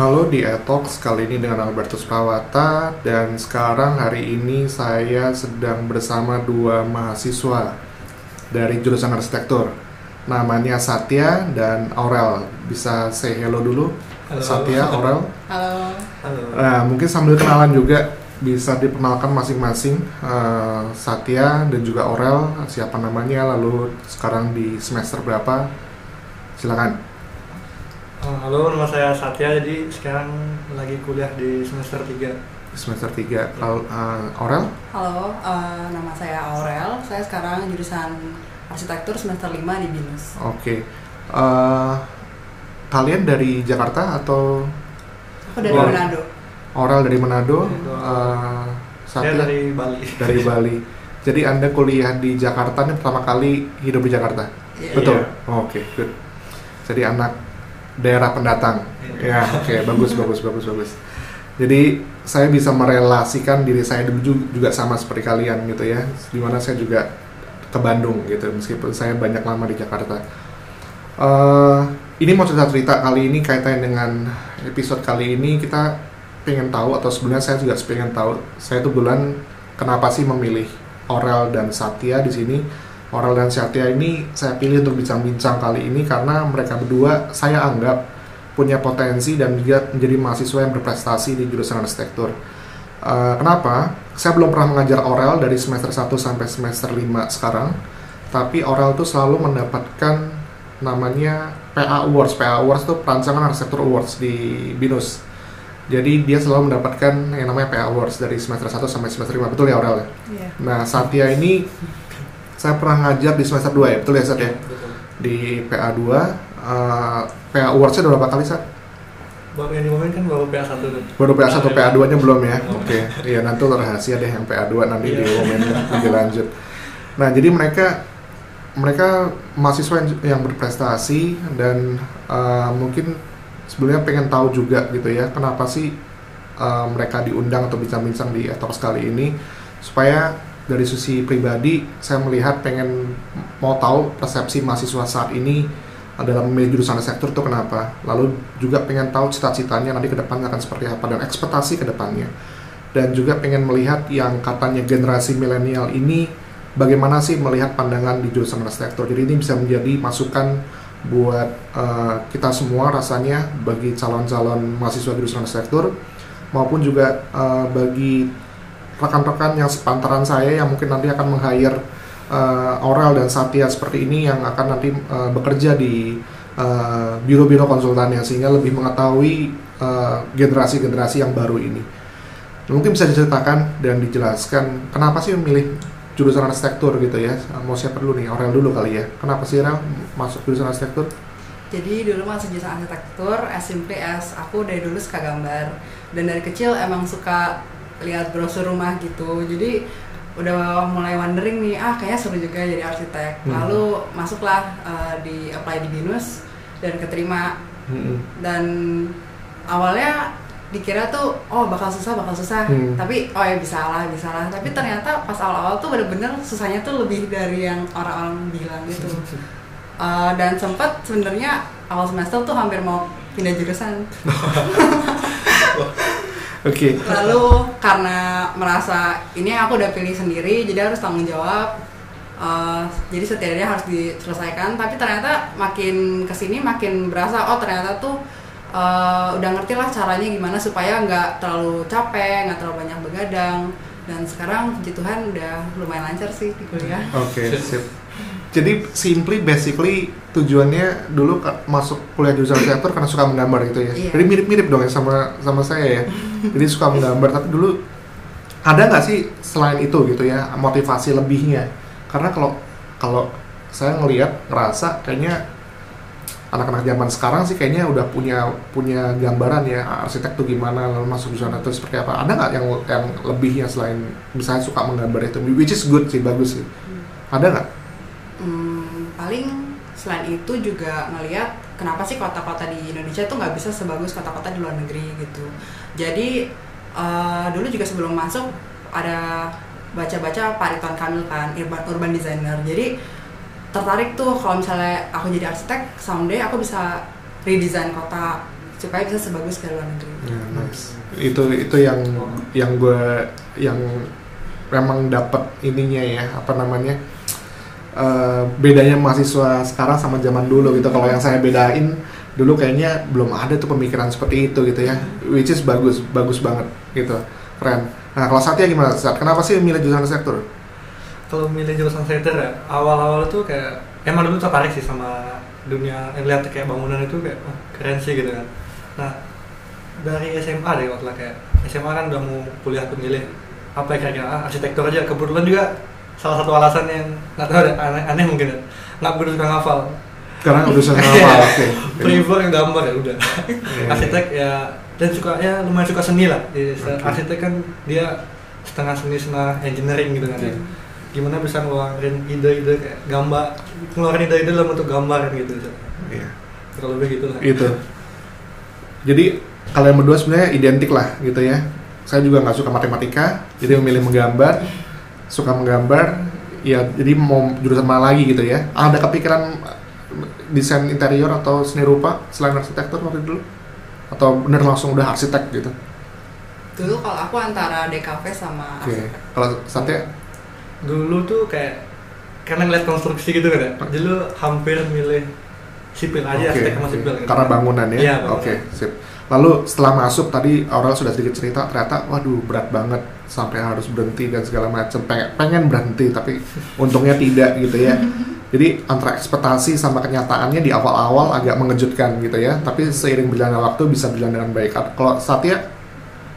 Halo di Etox, kali ini dengan Albertus Prawata dan sekarang hari ini saya sedang bersama dua mahasiswa dari jurusan arsitektur. Namanya Satya dan Aurel. Bisa say hello dulu? Halo. Satya, Aurel? Halo. Halo. Nah, mungkin sambil kenalan juga bisa diperkenalkan masing-masing. Eh, Satya dan juga Aurel siapa namanya? Lalu sekarang di semester berapa? Silakan halo, nama saya Satya. Jadi sekarang lagi kuliah di semester 3. semester 3 kalau eh, Aurel Halo, eh, nama saya Aurel. Saya sekarang jurusan arsitektur semester 5 di BINUS. Oke. Eh, kalian dari Jakarta atau Aku dari. Manado. Aurel dari Manado? Eh, Saya Satya dari Bali. dari Bali. Jadi Anda kuliah di Jakarta ini pertama kali hidup di Jakarta? Iya. Betul. Iya. Oke, good. Jadi anak daerah pendatang. Ya, oke, bagus, bagus, bagus, bagus. Jadi saya bisa merelasikan diri saya dulu ju- juga sama seperti kalian gitu ya. Di mana saya juga ke Bandung gitu, meskipun saya banyak lama di Jakarta. Eh, ini mau cerita cerita kali ini kaitannya dengan episode kali ini kita pengen tahu atau sebenarnya saya juga pengen tahu saya tuh bulan kenapa sih memilih Orel dan Satya di sini Orel dan Satya ini saya pilih untuk bincang-bincang kali ini karena mereka berdua saya anggap punya potensi dan juga menjadi mahasiswa yang berprestasi di jurusan arsitektur. Eh, kenapa? Saya belum pernah mengajar Orel dari semester 1 sampai semester 5 sekarang. Tapi Orel tuh selalu mendapatkan namanya PA Awards. PA Awards tuh perancangan arsitektur awards di BINUS. Jadi dia selalu mendapatkan yang namanya PA Awards dari semester 1 sampai semester 5. Betul ya Orel ya? Iya. Nah, Satya ini saya pernah ngajar di semester 2 ya, betul ya Satya? Betul. Di PA 2, eh, PA Awards-nya udah berapa kali Sat? Baru yang diumumin kan baru PA 1 tuh. Baru PA 1, Ah, PA 2-nya belum ya? Oke, iya nanti rahasia deh yang PA 2 nanti Iya. diumumin lebih lanjut. Nah, jadi mereka mereka mahasiswa yang, berprestasi dan eh, mungkin sebelumnya pengen tahu juga gitu ya, kenapa sih eh, mereka diundang atau bincang-bincang di Ethos kali ini supaya dari sisi pribadi saya melihat pengen mau tahu persepsi mahasiswa saat ini dalam memilih jurusan arsitektur itu kenapa. Lalu juga pengen tahu cita-citanya nanti ke depannya akan seperti apa dan ekspektasi ke depannya. Dan juga pengen melihat yang katanya generasi milenial ini bagaimana sih melihat pandangan di jurusan arsitektur jadi ini bisa menjadi masukan buat eh, kita semua rasanya bagi calon-calon mahasiswa jurusan arsitektur maupun juga eh, bagi rekan-rekan yang sepantaran saya yang mungkin nanti akan meng-hire eh, Aurel dan Satya seperti ini yang akan nanti eh, bekerja di eh, biro-biro konsultannya sehingga lebih mengetahui generasi-generasi yang baru ini. Mungkin bisa diceritakan dan dijelaskan kenapa sih memilih jurusan arsitektur gitu ya? Mau siapa dulu nih? Aurel dulu kali ya. Kenapa sih Aurel masuk jurusan arsitektur? Jadi dulu masuk jurusan arsitektur, simply as aku dari dulu suka gambar dan dari kecil emang suka lihat brosur rumah gitu. Jadi udah mulai wondering nih, ah kayaknya seru juga jadi arsitek. Hmm. Lalu masuklah eh, di apply di BINUS dan keterima Mm-mm. dan awalnya dikira tuh oh bakal susah bakal susah Hmm. tapi oh ya bisa lah bisa lah tapi ternyata pas awal-awal tuh bener-bener susahnya tuh lebih dari yang orang-orang bilang gitu Uh, dan sempat sebenarnya awal semester tuh hampir mau pindah jurusan Oke. lalu karena merasa ini aku udah pilih sendiri jadi harus tanggung jawab Uh, jadi setidaknya harus diselesaikan tapi ternyata makin ke sini makin berasa oh ternyata tuh uh, udah ngerti lah caranya gimana supaya nggak terlalu capek nggak terlalu banyak begadang dan sekarang puji Tuhan udah lumayan lancar sih di kuliah Oke, sip. Jadi simply basically tujuannya dulu masuk kuliah jurusan arsitektur karena suka menggambar gitu ya. Iya. Jadi mirip-mirip dong ya sama sama saya ya. Jadi suka menggambar tapi dulu ada nggak sih selain itu gitu ya motivasi lebihnya? Karena kalau kalau saya ngelihat ngerasa kayaknya anak-anak zaman sekarang sih kayaknya udah punya punya gambaran ya arsitek tuh gimana lalu masuk jurusan itu seperti apa ada nggak yang yang lebihnya selain misalnya suka menggambar itu which is good sih bagus sih ada nggak Hmm, paling selain itu juga ngelihat kenapa sih kota-kota di Indonesia tuh nggak bisa sebagus kota-kota di luar negeri gitu. Jadi eh, dulu juga sebelum masuk ada baca-baca Pak Ridwan Kamil kan urban, urban designer. Jadi tertarik tuh kalau misalnya aku jadi arsitek someday aku bisa redesign kota supaya bisa sebagus ke luar negeri Ya, nice. Itu itu yang yang gue yang memang dapat ininya ya apa namanya eh, bedanya mahasiswa sekarang sama zaman dulu gitu. Kalau yang saya bedain dulu kayaknya belum ada tuh pemikiran seperti itu gitu ya. Which is bagus bagus banget gitu. Keren. Nah kalau Satya gimana? Sat? Kenapa sih milih jurusan arsitektur? kalau milih jurusan arsitektur ya awal-awal tuh kayak emang dulu tertarik sih sama dunia yang lihat kayak bangunan itu kayak wah, keren sih gitu kan nah dari SMA deh waktu lah kayak SMA kan udah mau kuliah tuh milih apa ya kira-kira ah, arsitektur aja kebetulan juga salah satu alasan yang nggak tahu deh aneh, aneh mungkin ya. Nggak begitu suka ngafal. Karena udah sama oke. prefer yang gambar ya udah. Iya, arsitek ya dan suka ya lumayan suka seni lah. Jadi, Oke. arsitek kan dia setengah seni setengah engineering gitu kan ya. Gimana bisa ngeluarin ide-ide kayak gambar ngeluarin ide-ide dalam bentuk gambar kan gitu Iya. kurang lebih gitu lah. Itu jadi kalian berdua sebenarnya identik lah gitu ya. Saya juga nggak suka matematika jadi memilih menggambar suka menggambar ya jadi mau jurusan mana lagi gitu ya. Ada kepikiran desain interior atau seni rupa selain arsitektur waktu dulu? Atau bener langsung udah arsitek gitu? Dulu kalau aku antara DKV sama oke arsitek. kalau Satya dulu tuh kayak karena ngeliat konstruksi gitu kan ya. Dulu hampir milih sipil aja Oke, arsitek sama sipil gitu. karena bangunan ya? Iya, oke bangunan. sip. Lalu setelah masuk tadi Aurel sudah sedikit cerita ternyata waduh berat banget sampai harus berhenti dan segala macam pengen, pengen berhenti tapi untungnya tidak gitu ya. Jadi antara ekspektasi sama kenyataannya di awal-awal agak mengejutkan gitu ya. Tapi seiring berjalannya waktu bisa berjalan dengan baik. Kalau Satya?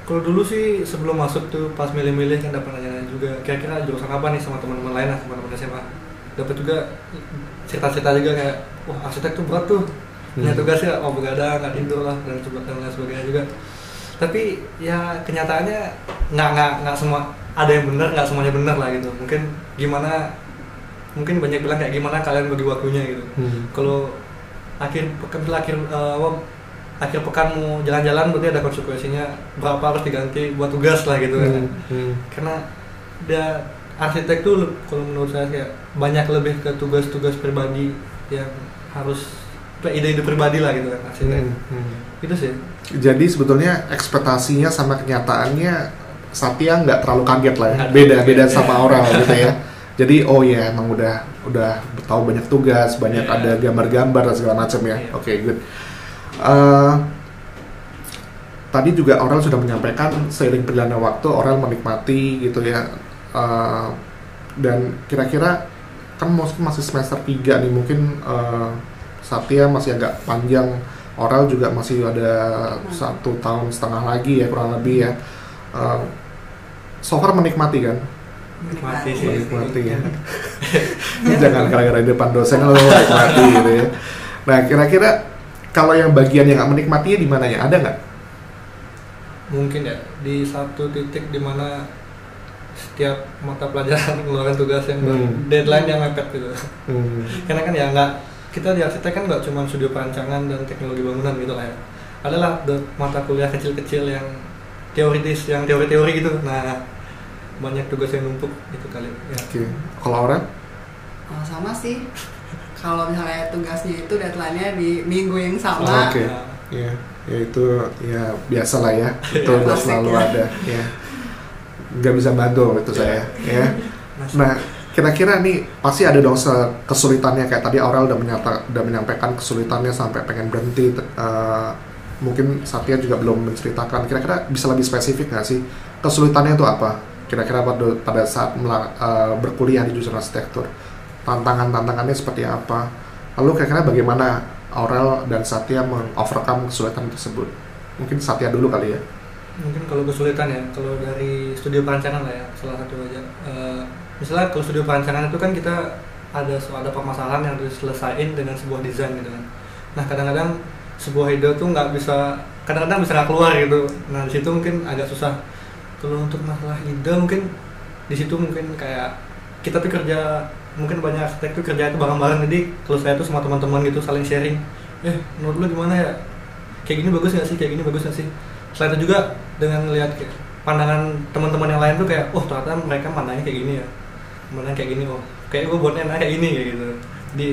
Kalau dulu sih sebelum masuk tuh pas milih-milih kan dapat nanya juga. Kira-kira jurusan apa nih sama teman-teman lain lah teman-teman SMA dapat juga cerita-cerita juga kayak wah arsitek tuh berat tuh. Punya Hmm. tugas ya oh begadang nggak tidur lah dan sebe- dan lain sebagainya juga tapi ya kenyataannya nggak nggak nggak semua ada yang benar nggak semuanya benar lah gitu. Mungkin gimana mungkin banyak bilang kayak gimana kalian bagi waktunya gitu. Kalau akhir pekan akhir apa, akhir pekan mau jalan-jalan berarti ada konsekuensinya berapa harus diganti buat tugas lah gitu kan. Hmm, hmm. karena dia arsitek tuh kalau menurut saya kayak banyak lebih ke tugas-tugas pribadi yang harus ide-ide pribadi lah gitu kan arsitek Hmm, hmm. itu sih Jadi sebetulnya ekspektasinya sama kenyataannya Satya nggak terlalu kaget lah ya. Beda beda sama ya. Aurel gitu ya. Jadi oh ya emang udah udah tahu banyak tugas, banyak Iya. ada gambar-gambar dan segala macam ya. Iya. Oke good. Eh, tadi juga Aurel sudah menyampaikan seiring berjalannya waktu Aurel menikmati gitu ya. Eh, dan kira-kira kan masih semester 3 nih mungkin eh, Satya masih agak panjang Oral juga masih ada satu tahun setengah lagi ya kurang lebih ya. Eh, so far menikmati kan? Menikmati sih. Menikmati ya. Jangan gara-gara di depan dosen lo menikmati gitu ya. Nah kira-kira kalau yang bagian yang nggak menikmatinya di mana ya? Ada nggak? mungkin ya di satu titik di mana setiap mata pelajaran mengeluarkan tugas yang Hmm. deadline yang mepet gitu Hmm. karena kan ya nggak kita di arsitek kan nggak cuma studio perancangan dan teknologi bangunan gitu lah ya adalah the- mata kuliah kecil-kecil yang teoritis yang teori-teori gitu nah banyak tugas yang numpuk itu kali ya Oke. Kalau Aurel? Oh, sama sih kalau misalnya tugasnya itu deadline-nya di minggu yang Oh, sama Oke. Nah, Ya, ya itu ya biasa lah ya. Itu Iya, udah selalu ya. ada. Ya. Nggak bisa bantu itu saya. Ya. mas- Nah, kira-kira nih pasti ada dong kesulitannya kayak tadi Aurel udah menyata, udah menyampaikan kesulitannya sampai pengen berhenti. eh, mungkin Satya juga belum menceritakan. Kira-kira bisa lebih spesifik nggak sih kesulitannya itu apa? Kira-kira pada, pada saat eh, berkuliah di jurusan arsitektur, tantangan-tantangannya seperti apa? Lalu kira-kira bagaimana Aurel dan Satya mengovercome kesulitan tersebut? Mungkin Satya dulu kali ya. mungkin kalau kesulitan ya kalau dari studio perancangan lah ya salah satu aja Eh, misalnya kalau studio perancangan itu kan kita ada ada permasalahan yang harus diselesaikan dengan sebuah desain gitu kan. Nah kadang-kadang sebuah ide tuh nggak bisa kadang-kadang bisa nggak keluar gitu. Nah di situ mungkin agak susah. Kalau untuk masalah ide mungkin di situ mungkin kayak kita tuh kerja mungkin banyak arsitek tuh kerja itu bareng-bareng. Jadi kalau saya tuh sama teman-teman gitu saling sharing eh menurut lu gimana ya? Kayak gini bagus nggak sih? Kayak gini bagus nggak sih? Selain itu juga dengan lihat kayak pandangan teman-teman yang lain tuh kayak oh ternyata mereka mandangnya kayak gini ya mandangnya kayak gini oh kayak gue buatnya enak kayak gini kayak gitu jadi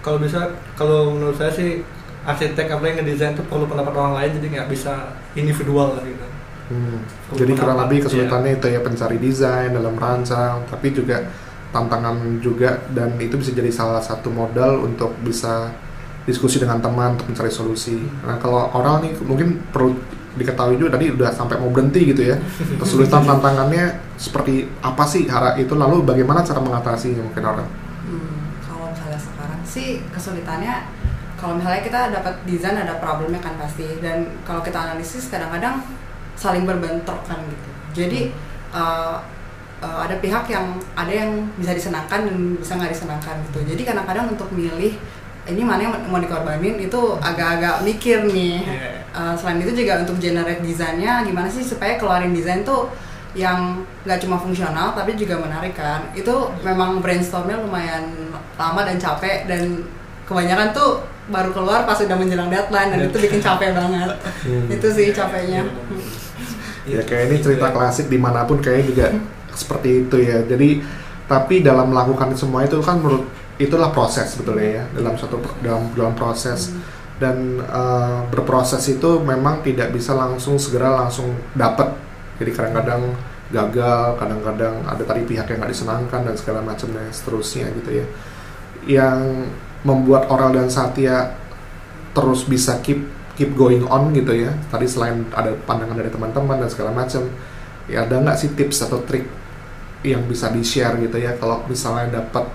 kalau bisa kalau menurut saya sih arsitek apa yang ngedesain tuh perlu pendapat orang lain jadi nggak bisa individual lah gitu Hmm. Jadi kurang lebih iya. kesulitannya itu ya pencari desain dalam merancang, tapi juga tantangan juga dan itu bisa jadi salah satu modal untuk bisa diskusi dengan teman untuk mencari solusi. Nah kalau oral nih mungkin perlu diketahui juga tadi udah sampai mau berhenti gitu ya. Kesulitan tantangannya seperti apa sih hara itu lalu bagaimana cara mengatasinya mungkin oral? Hmm, kalau misalnya sekarang sih kesulitannya kalau misalnya kita dapat desain ada problemnya kan pasti dan kalau kita analisis kadang-kadang saling berbentrok kan gitu jadi uh, uh, ada pihak yang ada yang bisa disenangkan dan bisa nggak disenangkan gitu jadi kadang-kadang untuk milih ini mana yang mau dikorbanin? Itu agak-agak mikir nih. Iya. Uh, selain itu juga untuk generate desainnya gimana sih supaya keluarin desain tuh yang nggak cuma fungsional tapi juga menarik kan? Itu memang brainstormnya lumayan lama dan capek dan kebanyakan tuh baru keluar pas udah menjelang deadline dan itu bikin capek banget. Hmm. itu sih capeknya. Ya kayak ini cerita klasik di mana pun kayak juga seperti itu ya. Jadi tapi dalam melakukan semua itu kan menurut itulah proses sebetulnya ya dalam satu dalam dalam proses dan eh, berproses itu memang tidak bisa langsung segera langsung dapat. Jadi kadang-kadang gagal, kadang-kadang ada tadi pihak yang nggak disenangkan dan segala macam dan seterusnya gitu ya. Yang membuat Oral dan Satya terus bisa keep keep going on gitu ya. Tadi selain ada pandangan dari teman-teman dan segala macam, ya ada nggak sih tips atau trik yang bisa di share gitu ya kalau misalnya dapat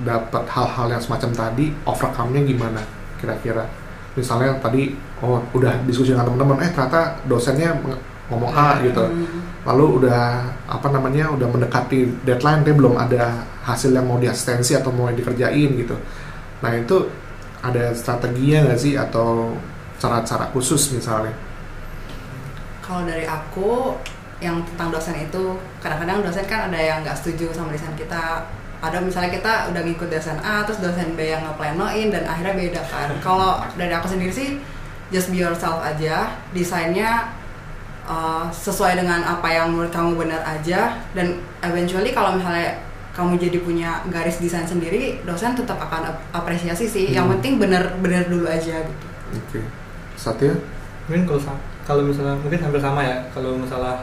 dapat hal-hal yang semacam tadi overcome-nya gimana kira-kira? Misalnya tadi oh udah diskusi dengan teman-teman eh ternyata dosennya ngomong A gitu. Hmm. lalu udah apa namanya udah mendekati deadline tapi belum ada hasil yang mau diasistensi atau mau dikerjain gitu. Nah itu ada strateginya nggak sih? Atau cara-cara khusus misalnya? Kalau dari aku yang tentang dosen itu kadang-kadang dosen kan ada yang nggak setuju sama desain kita ada misalnya kita udah ngikut dosen A terus dosen B yang ngeplanoin dan akhirnya beda kan. Kalau dari aku sendiri sih just be yourself aja. Desainnya uh, sesuai dengan apa yang menurut kamu benar aja. Dan eventually kalau misalnya kamu jadi punya garis desain sendiri dosen tetap akan ap- apresiasi sih. Yang Hmm. penting benar-benar dulu aja gitu. Oke. Satya? Mungkin kalau kalau misalnya mungkin hampir sama ya. Kalau masalah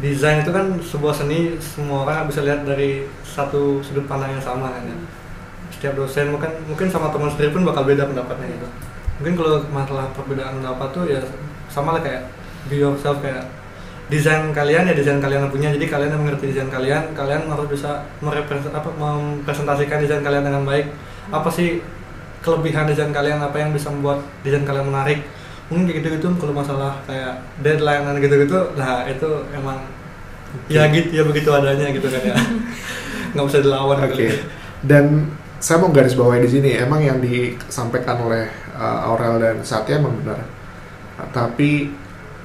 desain itu kan sebuah seni semua orang bisa lihat dari satu sudut pandang yang sama kan. Ya setiap dosen mungkin mungkin sama teman sendiri pun bakal beda pendapatnya gitu. Mungkin kalau masalah perbedaan pendapat tuh ya sama lah kayak be yourself kayak desain kalian ya desain kalian punya. Jadi kalian yang mengerti desain kalian kalian harus bisa merepresent apa mempresentasikan desain kalian dengan baik. Apa sih kelebihan desain kalian? Apa yang bisa membuat desain kalian menarik mungkin kayak gitu-gitu kalau masalah kayak deadline dan gitu-gitu nah itu emang ya gitu ya begitu adanya gitu kan ya nggak bisa dilawan Oke. gitu Dan saya mau garis bawahi di sini, emang yang disampaikan oleh uh, Aurel dan Satya memang benar. Tapi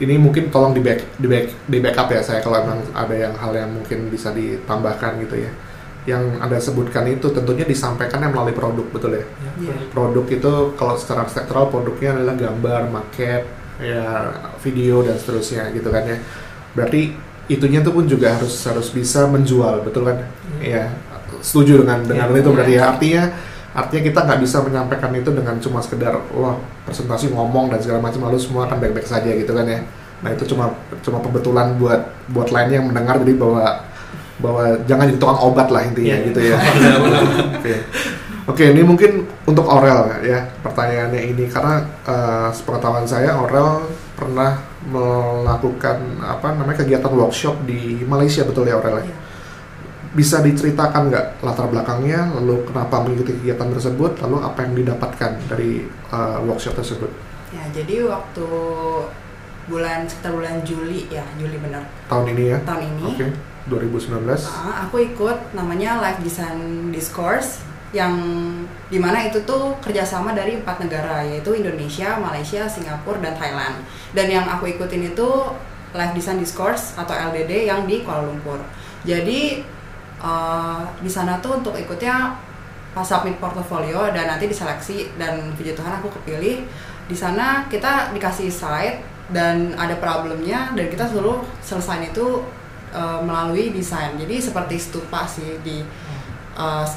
ini mungkin tolong di back di back di backup ya saya kalau emang ada yang hal yang mungkin bisa ditambahkan gitu ya. Yang anda sebutkan itu tentunya disampaikannya melalui produk betul ya. Ya, Iya. Produk itu kalau secara arsitektural produknya adalah gambar, maket, ya video dan seterusnya gitu kan ya. Berarti itunya tuh pun juga harus harus bisa menjual betul kan? Iya, setuju dengan dengan Iya. itu berarti ya artinya artinya kita nggak bisa menyampaikan itu dengan cuma sekedar wah presentasi ngomong dan segala macam lalu semua akan baik-baik saja gitu kan ya. Nah itu cuma cuma pembetulan buat buat lainnya yang mendengar jadi bahwa bahwa jangan jadi tukang obat lah intinya Iya. gitu ya. Oke. Oke, ini mungkin untuk Aurel ya pertanyaannya ini karena eh, sepengetahuan saya Aurel pernah melakukan apa namanya kegiatan workshop di Malaysia betul ya Aurel ya? Iya. Bisa diceritakan nggak latar belakangnya, lalu kenapa mengikuti kegiatan tersebut, lalu apa yang didapatkan dari eh, workshop tersebut? Ya, jadi waktu bulan sekitar bulan Juli ya, Juli benar Tahun ini ya? tahun ini. Oke, 2019. ah, aku ikut namanya Live Design Discourse yang di mana itu tuh kerjasama dari empat negara yaitu Indonesia, Malaysia, Singapura dan Thailand. Dan yang aku ikutin itu Live Design Discourse atau LDD yang di Kuala Lumpur. Jadi eh, di sana tuh untuk ikutnya pas submit portofolio dan nanti diseleksi dan puji Tuhan aku kepilih. Di sana kita dikasih site dan ada problemnya dan kita suruh selesain itu uh, melalui desain. Jadi seperti stupa sih di uh,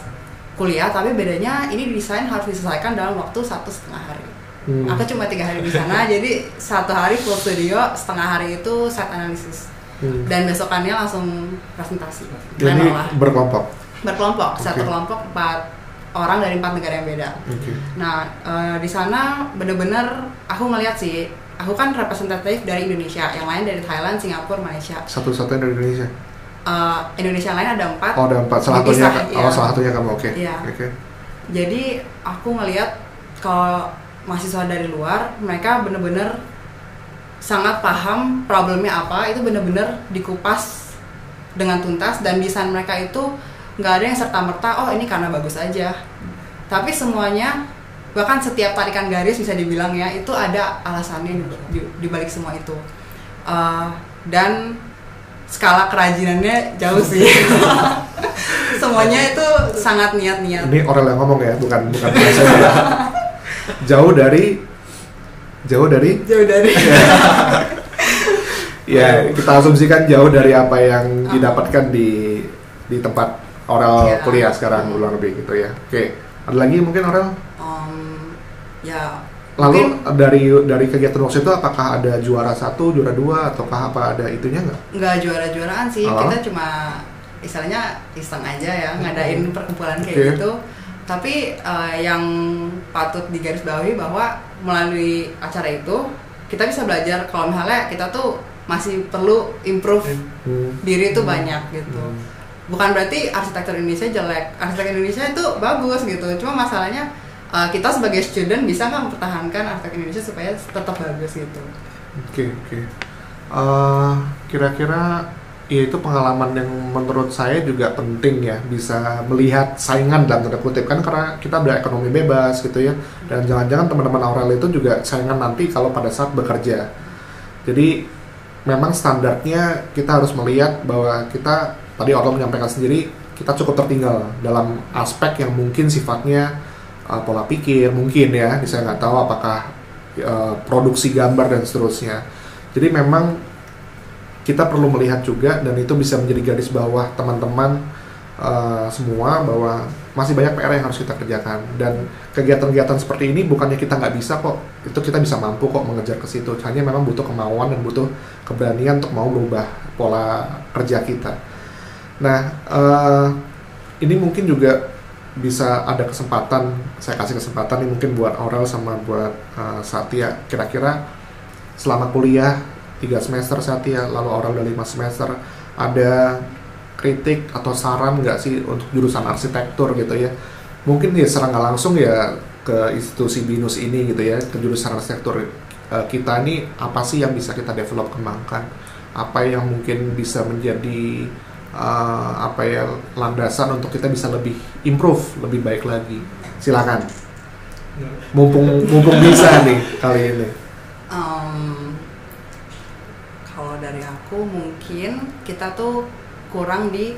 kuliah tapi bedanya ini desain harus diselesaikan dalam waktu satu setengah hari Hmm. aku cuma tiga hari di sana jadi satu hari full studio setengah hari itu set analisis Hmm. dan besokannya langsung presentasi Jadi berkelompok. berkelompok Oke. satu kelompok empat orang dari empat negara yang beda Oke. Nah, eh, di sana bener-bener aku ngeliat sih, aku kan representatif dari Indonesia, yang lain dari Thailand, Singapura, Malaysia. Satu-satunya dari Indonesia. Eh, Indonesia yang lain ada empat. Oh, ada empat. Salah satunya, Dipisah, oh iya. salah satunya kamu. Oke. Iya. Oke. Jadi aku ngeliat kalau mahasiswa dari luar, mereka bener-bener sangat paham problemnya apa, itu bener-bener dikupas dengan tuntas dan desain mereka itu nggak ada yang serta merta, oh ini karena bagus aja. Tapi semuanya bahkan setiap tarikan garis bisa dibilang ya itu ada alasannya di, di- di balik semua itu Eh, dan skala kerajinannya jauh sih semuanya itu sangat niat-niat Ini Orel yang ngomong ya, bukan bukan saya. ya. jauh dari jauh dari jauh dari ya kita asumsikan jauh dari apa yang didapatkan di di tempat Orel Iya. kuliah sekarang kurang lebih gitu ya. Oke, ada lagi mungkin Orel? Em, ya Lalu mungkin dari dari kegiatan workshop itu apakah ada juara satu, juara dua, ataukah apa ada itunya nggak? nggak juara-juaraan sih Oh. kita cuma istilahnya iseng aja ya ngadain perkumpulan kayak Oke. gitu tapi eh, yang patut digarisbawahi bahwa melalui acara itu kita bisa belajar kalau misalnya kita tuh masih perlu improve Hmm. diri itu banyak gitu Hmm. Bukan berarti arsitektur Indonesia jelek. Arsitek Indonesia itu bagus gitu. Cuma masalahnya uh, kita sebagai student bisa nggak mempertahankan arsitek Indonesia supaya tetap bagus gitu? Oke oke. Eh, Kira-kira ya itu pengalaman yang menurut saya juga penting ya. Bisa melihat saingan dalam tanda kutip. Kan karena kita berekonomi bebas gitu ya. Dan jangan-jangan teman-teman Aurel itu juga saingan nanti kalau pada saat bekerja. Jadi memang standarnya kita harus melihat bahwa kita tadi Aurel menyampaikan sendiri kita cukup tertinggal dalam aspek yang mungkin sifatnya uh, pola pikir mungkin ya saya nggak tahu apakah uh, produksi gambar dan seterusnya. Jadi memang kita perlu melihat juga dan itu bisa menjadi garis bawah teman-teman uh, semua bahwa masih banyak PR yang harus kita kerjakan. Dan kegiatan-kegiatan seperti ini bukannya kita nggak bisa kok itu kita bisa mampu kok mengejar ke situ. Hanya memang butuh kemauan dan butuh keberanian untuk mau berubah pola kerja kita nah uh, ini mungkin juga bisa ada kesempatan saya kasih kesempatan nih mungkin buat Aurel sama buat uh, Satya. Kira-kira selama kuliah tiga semester Satya lalu Aurel udah lima semester. Ada kritik atau saran nggak sih untuk jurusan arsitektur gitu ya? Mungkin ya secara nggak langsung ya ke institusi binus ini gitu ya ke jurusan arsitektur uh, kita ini apa sih yang bisa kita develop kembangkan? Apa yang mungkin bisa menjadi uh, apa ya landasan untuk kita bisa lebih improve lebih baik lagi silakan mumpung mumpung bisa nih kali ini Em, kalau dari aku mungkin kita tuh kurang di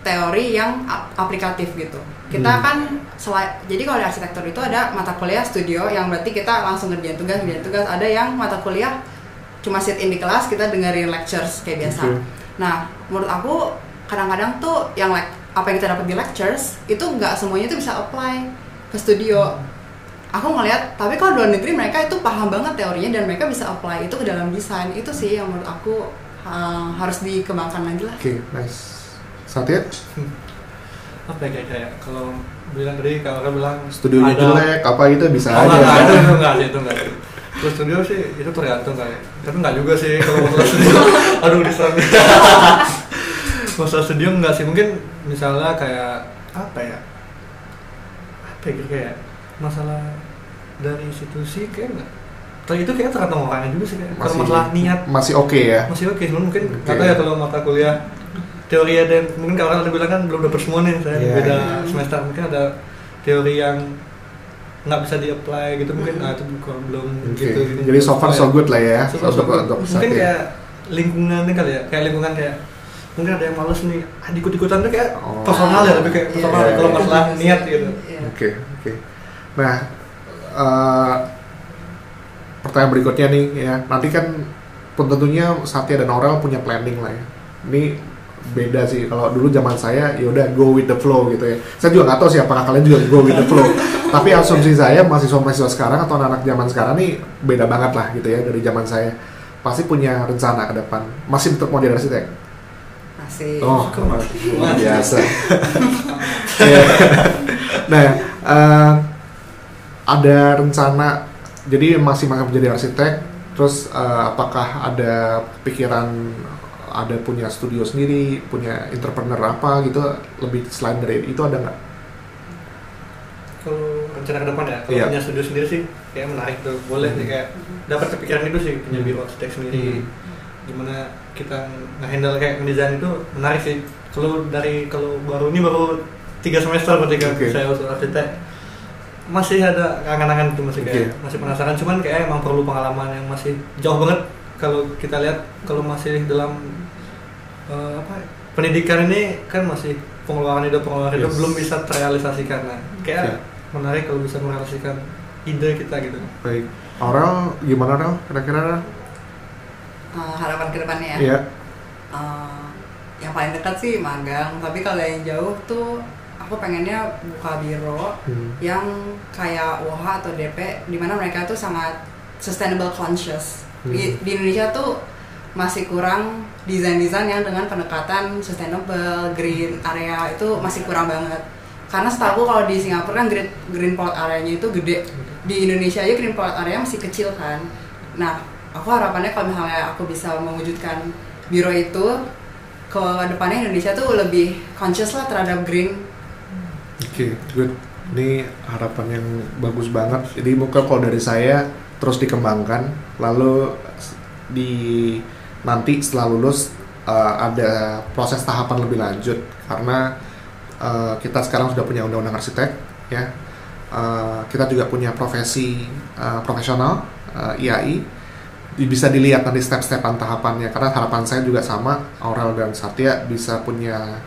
teori yang ap- aplikatif gitu. Kita Hmm. kan selai- jadi kalau di arsitektur itu ada mata kuliah studio yang berarti kita langsung ngerjain tugas, ngerjain tugas. Ada yang mata kuliah cuma sit in di kelas kita dengerin lectures kayak biasa. Oke. Nah, menurut aku kadang-kadang tuh yang like apa yang kita dapat di lectures itu nggak semuanya tuh bisa apply ke studio. Aku ngelihat, tapi kalau luar negeri mereka itu paham banget teorinya dan mereka bisa apply itu ke dalam desain. Itu sih yang menurut aku uh, harus dikembangkan lagi lah. oke nice Satya apa ya kayak kayak kalau bilang tadi kalau orang bilang studionya ada- jelek apa gitu bisa Oh, aja enggak, enggak, kan? itu, itu enggak itu enggak. Terus studio sih itu tergantung kali. Tapi enggak juga sih kalau masalah studio. Aduh diserang. masalah studio enggak sih, mungkin misalnya kayak apa ya? Apa ya kayak masalah dari institusi kayak enggak. Tapi itu kayak tergantung orangnya juga sih kayak. Kalau masih masalah niat masih oke ya masih oke, cuman mungkin nggak tahu ya kalau mata kuliah teori ada mungkin kalau orang bilang kan belum dapet semua nih saya Iya, beda iya. semester mungkin ada teori yang nggak bisa di-apply gitu mungkin Hmm. ah itu bukan belum Oke, gitu gini. jadi so far so good lah ya So far so untuk good. untuk mungkin kayak lingkungan nih kali ya kayak lingkungan kayak mungkin ada yang males nih ah, ikut-ikutan tuh kayak Oh. personal ya tapi kayak Iya, personal iya, kalau iya. masalah niat gitu Iya. Oke, oke. Nah, eh, pertanyaan berikutnya nih ya. Nanti kan pun tentunya Satya dan Aurel punya planning lah ya. Ini beda sih. Kalau dulu zaman saya ya udah go with the flow gitu ya. Saya juga nggak tahu sih apakah kalian juga go with the flow. Tapi asumsi saya mahasiswa-mahasiswa sekarang atau anak-anak zaman sekarang nih beda banget lah gitu ya dari zaman saya. Pasti punya rencana ke depan. Masih tetap mau jadi arsitek? Masih. oh luar biasa. Ya. nah eh, ada rencana jadi masih masih menjadi arsitek terus eh, apakah ada pikiran ada punya studio sendiri punya entrepreneur apa gitu lebih selain dari itu ada nggak kalau rencana ke depan ya kalau Iya. punya studio sendiri sih kayak menarik tuh boleh sih kayak dapat kepikiran itu sih punya biro arsitek sendiri Hmm. gimana kita nge-handle kayak ngedesain itu menarik sih kalau dari kalau baru ini baru tiga semester berarti kan Oke. saya untuk arsitek masih ada kangen-kangen itu masih kayak Oke. masih penasaran cuman kayak emang perlu pengalaman yang masih jauh banget kalau kita lihat kalau masih dalam eh, apa pendidikan ini kan masih pengeluaran hidup pengeluaran hidup Yes. belum bisa terrealisasikan nah kayak Oke. menarik kalau bisa merealisasikan ide kita gitu baik Aurel gimana Aurel kira-kira? Eh, harapan ke depannya ya. Iya Eh, yang paling dekat sih magang, tapi kalau yang jauh tuh aku pengennya buka biro Hmm. yang kayak WOHA atau DP di mana mereka tuh sangat sustainable conscious. Di, Hmm. di Indonesia tuh masih kurang desain-desain yang dengan pendekatan sustainable, green area itu masih kurang banget. Karena setahu kalau di Singapura kan green, green plot areanya itu gede. Di Indonesia aja green plot area masih kecil kan. Nah, aku harapannya kalau misalnya aku bisa mewujudkan biro itu ke depannya Indonesia tuh lebih conscious lah terhadap green Oke, good. Ini harapan yang bagus banget. Jadi mungkin kalau dari saya terus dikembangkan, lalu di nanti setelah lulus uh, ada proses tahapan lebih lanjut karena uh, kita sekarang sudah punya undang-undang arsitek, ya. Uh, kita juga punya profesi uh, profesional uh, IAI. Bisa dilihat nanti step-stepan tahapannya karena harapan saya juga sama Aurel dan Satya bisa punya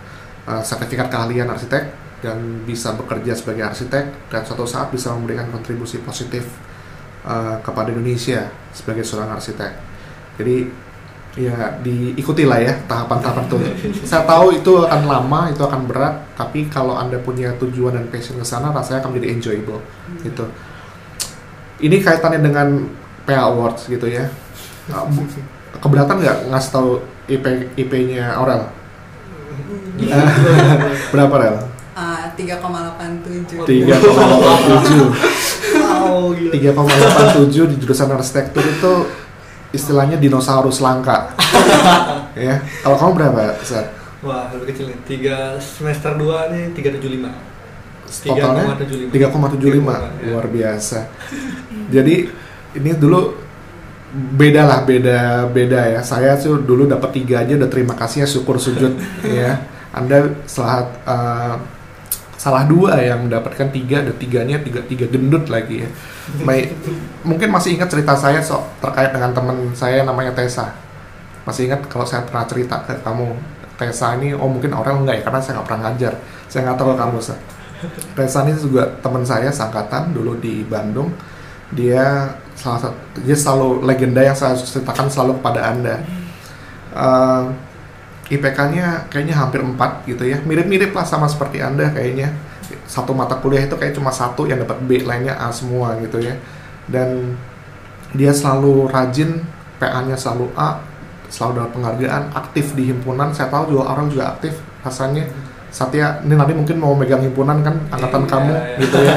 uh, sertifikat keahlian arsitek dan bisa bekerja sebagai arsitek dan suatu saat bisa memberikan kontribusi positif uh, kepada Indonesia sebagai seorang arsitek. Jadi ya diikutilah ya tahapan-tahapan itu. Saya tahu itu akan lama, itu akan berat, tapi kalau anda punya tujuan dan passion ke sana, rasanya akan menjadi enjoyable. Gitu. Ini kaitannya dengan PA Awards gitu ya. Bu- Keberatan nggak ngasih tahu IP IP-nya Aurel? Berapa Rel? Ah, 3,87 3,87 wow gila. 3,87 di jurusan arsitektur itu istilahnya dinosaurus langka. Ya kalau kamu berapa Sat? wah lebih kecil nih. Tiga semester dua nih tiga tujuh lima. Totalnya 3,75 3,75 luar biasa. Jadi ini dulu beda lah beda beda ya. Saya tuh dulu dapat tiga aja udah terima kasih ya syukur sujud. Ya anda salah eh, salah dua yang mendapatkan tiga dan tiganya tiga tiga gendut lagi ya. Baik mungkin masih ingat cerita saya so, terkait dengan teman saya namanya Tessa. Masih ingat kalau saya pernah cerita ke kamu Tessa ini oh mungkin orang enggak ya karena saya nggak pernah ngajar. Saya nggak tahu kamu Sa. Tessa ini juga teman saya sangkatan dulu di Bandung. Dia salah satu dia selalu legenda yang saya ceritakan selalu kepada anda. Eh, IPK-nya kayaknya hampir 4 gitu ya. Mirip-mirip lah sama seperti anda kayaknya. Satu mata kuliah itu kayak cuma satu yang dapat B lainnya A semua gitu ya. Dan dia selalu rajin PA-nya selalu A selalu dapat penghargaan aktif di himpunan. Saya tahu juga orang juga aktif rasanya. Satya ini nanti mungkin mau megang himpunan kan angkatan Iya, kamu iya. gitu ya.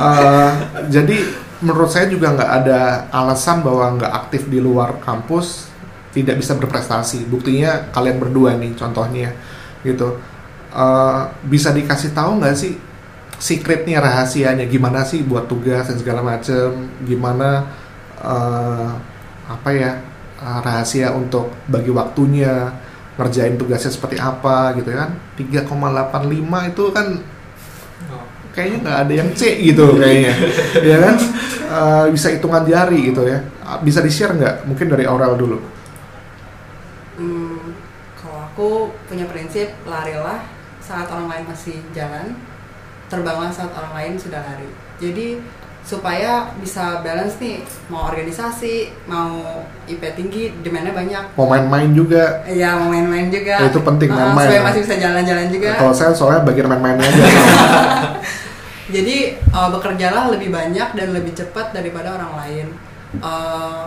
Eh, jadi menurut saya juga nggak ada alasan bahwa nggak aktif di luar kampus tidak bisa berprestasi. Buktinya kalian berdua nih contohnya gitu. Eh, bisa dikasih tahu nggak sih secretnya rahasianya? Gimana sih buat tugas dan segala macem? Gimana eh, apa ya eh, rahasia untuk bagi waktunya ngerjain tugasnya seperti apa gitu kan? 3,85 itu kan kayaknya nggak ada yang C gitu kayaknya. Ya kan? Eh, bisa hitungan jari gitu ya. Bisa di share nggak? Mungkin dari Aurel dulu aku punya prinsip larilah saat orang lain masih jalan, terbanglah saat orang lain sudah lari. Jadi supaya bisa balance nih mau organisasi mau IP tinggi demandnya banyak. Mau main-main juga. Iya mau main-main juga. Ya, itu penting, main-main, supaya ya. masih bisa jalan-jalan juga. Kalau saya soalnya bagian main-mainnya aja. Jadi uh, bekerjalah lebih banyak dan lebih cepat daripada orang lain. Uh,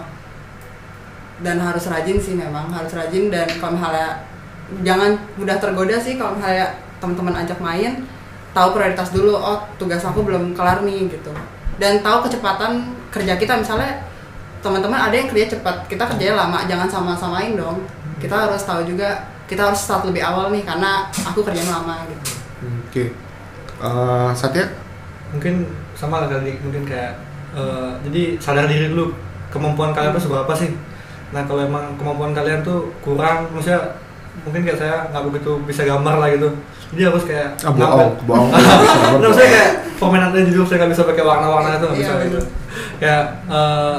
dan harus rajin sih memang harus rajin dan kalau misalnya jangan mudah tergoda sih kalau misalnya teman-teman ajak main tahu prioritas dulu oh tugas aku belum kelar nih gitu. Dan tahu kecepatan kerja kita misalnya teman-teman ada yang kerja cepat kita kerjanya lama jangan sama-samain dong. Kita harus tahu juga kita harus start lebih awal nih karena aku kerjanya lama gitu. Oke. Eh, Satya? Mungkin sama lah kali mungkin kayak eh, jadi sadar diri dulu kemampuan kalian tuh seberapa sih? Nah kalau emang kemampuan kalian tuh kurang maksudnya mungkin kayak saya nggak begitu bisa gambar lah gitu jadi harus kayak ah, bohong bohong Nah, maksudnya kayak permainannya jujur saya nggak bisa pakai warna-warna itu nggak Iya, bisa gitu. Kayak eh,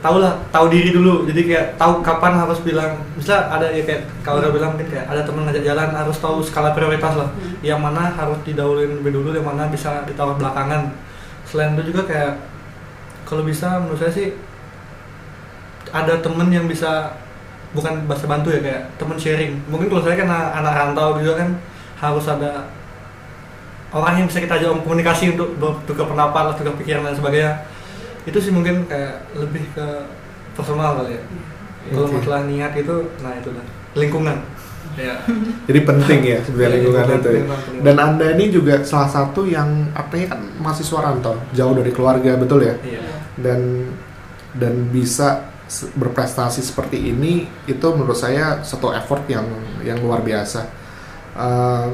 tahu lah, tahu diri dulu. Jadi kayak tahu kapan harus bilang. Misal ada ya kayak kalau udah bilang mungkin kayak ada teman ngajak jalan harus tahu skala prioritas lah. Hmm. Yang mana harus didahuluin lebih dulu, yang mana bisa ditaruh belakangan. Selain itu juga kayak kalau bisa menurut saya sih ada temen yang bisa bukan bahasa bantu ya kayak temen sharing mungkin kalau saya kan anak, rantau juga kan harus ada orang yang bisa kita ajak komunikasi untuk bertukar pendapat, tukar pikiran dan sebagainya. Itu sih mungkin kayak lebih ke personal kali ya. Kalau masalah niat itu, nah itu lah lingkungan. Ya. jadi penting ya sebenarnya Iya, lingkungan itu ya. dan anda ini juga salah satu yang artinya kan mahasiswa rantau jauh dari keluarga betul ya Iya. dan dan bisa berprestasi seperti ini itu menurut saya satu effort yang yang luar biasa. Eh,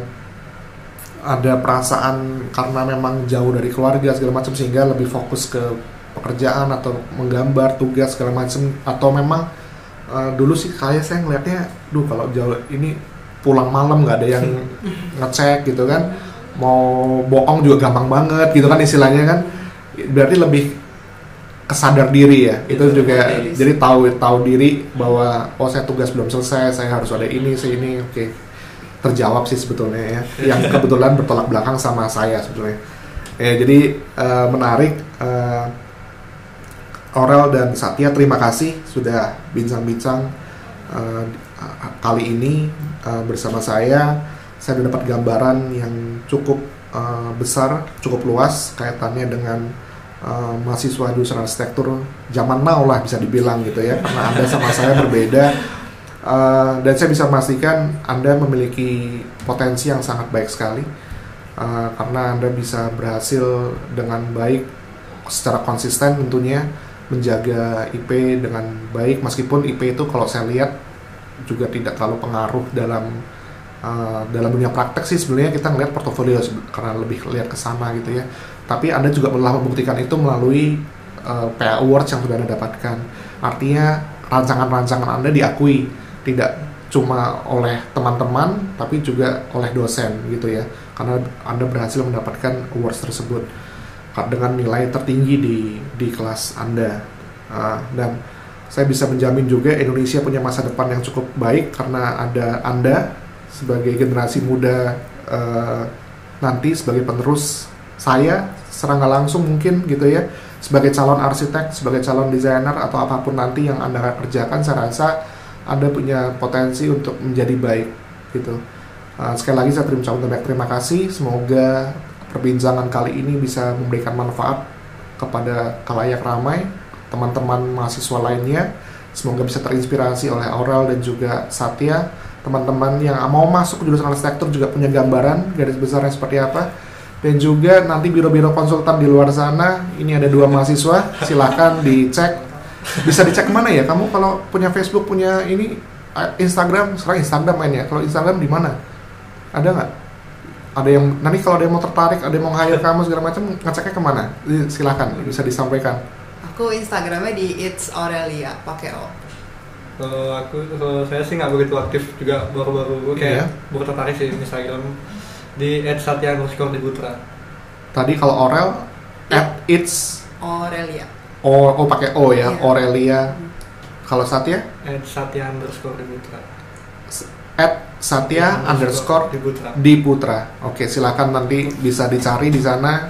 ada perasaan karena memang jauh dari keluarga segala macam sehingga lebih fokus ke pekerjaan atau menggambar tugas segala macam atau memang eh, dulu sih kayak saya ngelihatnya duh kalau jauh ini pulang malam nggak ada yang ngecek gitu kan. Mau bohong juga gampang banget gitu kan istilahnya kan. Berarti lebih kesadar diri ya. Itu Iya, juga diri. jadi tahu tahu diri bahwa oh saya tugas belum selesai saya harus ada ini saya ini. Oke. Terjawab sih sebetulnya ya. Yang kebetulan bertolak belakang sama saya sebetulnya. Ya jadi eh, menarik eh, Aurel dan Satya terima kasih sudah bincang-bincang eh, kali ini eh, bersama saya. Saya sudah dapat gambaran yang cukup eh, besar cukup luas kaitannya dengan eh, mahasiswa jurusan arsitektur zaman now lah bisa dibilang gitu ya. Karena anda sama saya berbeda. Uh, dan saya bisa memastikan Anda memiliki potensi yang sangat baik sekali. Uh, karena Anda bisa berhasil dengan baik secara konsisten tentunya menjaga IP dengan baik. Meskipun IP itu kalau saya lihat juga tidak terlalu pengaruh dalam uh, dalam dunia praktek sih sebenarnya kita ngelihat portofolio karena lebih lihat ke sana gitu ya tapi Anda juga telah membuktikan itu melalui uh, PA Awards yang sudah Anda dapatkan. Artinya rancangan-rancangan Anda diakui tidak cuma oleh teman-teman tapi juga oleh dosen gitu ya. Karena anda berhasil mendapatkan awards tersebut dengan nilai tertinggi di di kelas anda. Ah, dan saya bisa menjamin juga Indonesia punya masa depan yang cukup baik karena ada anda sebagai generasi muda eh, nanti sebagai penerus saya serangga langsung mungkin gitu ya sebagai calon arsitek sebagai calon desainer atau apa pun nanti yang anda akan kerjakan saya rasa anda punya potensi untuk menjadi baik gitu. Uh, sekali lagi saya terima banyak terima kasih. Semoga perbincangan kali ini bisa memberikan manfaat kepada kalayak ramai teman-teman mahasiswa lainnya. Semoga bisa terinspirasi oleh Aurel dan juga Satya. Teman-teman yang mau masuk ke jurusan arsitektur juga punya gambaran garis besarnya seperti apa. Dan juga nanti biro-biro konsultan di luar sana, ini ada dua mahasiswa, silahkan dicek. Bisa dicek ke mana ya? Kamu kalau punya Facebook punya ini eh, Instagram sekarang Instagram main ya? Kalau Instagram di mana? Ada nggak? Ada yang nanti kalau ada yang mau tertarik ada yang mau hire kamu segala macam ngeceknya ke mana? Silakan bisa disampaikan. Aku instagramnya di it's Aurelia pakai o. Kalau aku, kalau saya sih nggak begitu aktif juga baru-baru kayak baru tertarik sih di Instagram di @satya underscore di Putra. tadi kalau Orel at it's Aurelia oh, oh pakai O ya Iya. Aurelia kalau Satya @satya underscore di Putra. at Satya underscore di Putra. di Putra. Oke, silakan nanti bisa dicari di sana.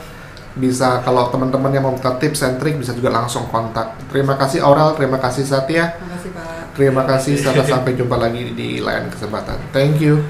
bisa kalau teman-teman yang mau minta tips and trick bisa juga langsung kontak. Terima kasih Aurel, terima kasih Satya, Terima kasih Pak. terima kasih sampai sampai jumpa lagi di lain kesempatan. Thank you.